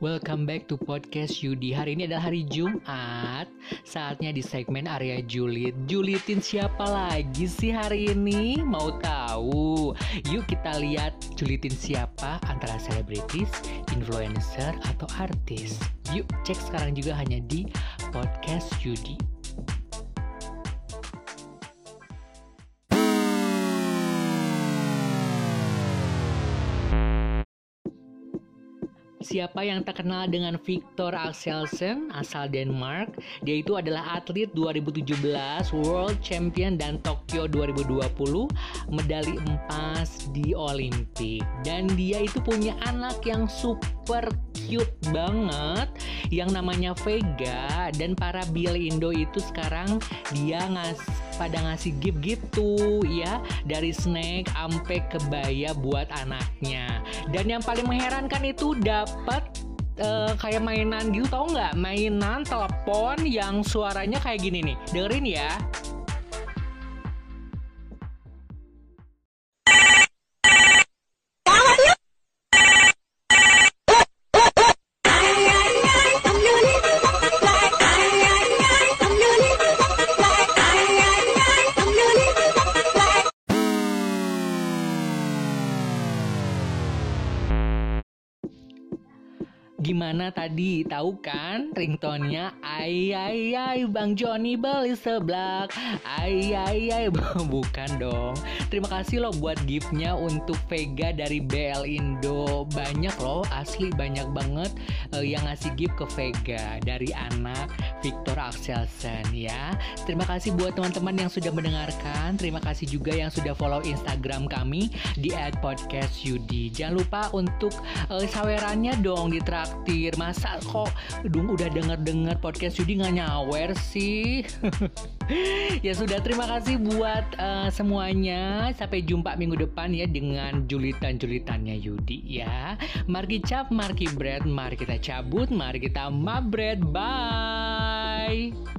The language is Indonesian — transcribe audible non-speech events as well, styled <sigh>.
Welcome back to podcast Yudi. Hari ini adalah hari Jumat. Saatnya di segmen area Julit. Julitin siapa lagi sih hari ini? Mau tahu? Yuk kita lihat julitin siapa antara selebritis, influencer, atau artis. Yuk cek sekarang juga hanya di podcast Yudi Siapa yang terkenal dengan Victor Axelsen asal Denmark? Dia itu adalah atlet 2017 World Champion dan Tokyo 2020 medali emas di Olimpik. Dan dia itu punya anak yang super cute banget yang namanya Vega dan para Bill Indo itu sekarang dia ngas pada ngasih gift gitu ya dari snack sampai kebaya buat anaknya. Dan yang paling mengherankan itu dapat uh, kayak mainan gitu tau nggak? Mainan telepon yang suaranya kayak gini nih. Dengerin ya Gimana tadi? Tahu kan ringtone-nya? Ay ay Bang Joni beli seblak. Ay ay ay bukan dong. Terima kasih loh buat giftnya untuk Vega dari BL Indo. Banyak loh, asli banyak banget uh, yang ngasih gift ke Vega dari anak Victor Axelsen ya. Terima kasih buat teman-teman yang sudah mendengarkan. Terima kasih juga yang sudah follow Instagram kami di @podcastyudi. Jangan lupa untuk uh, sawerannya dong di trak traktir masa kok dong udah denger denger podcast Yudi nggak nyawer sih <laughs> ya sudah terima kasih buat uh, semuanya sampai jumpa minggu depan ya dengan julitan julitannya Yudi ya mari cap mari bread mari kita cabut mari kita mabret Bye.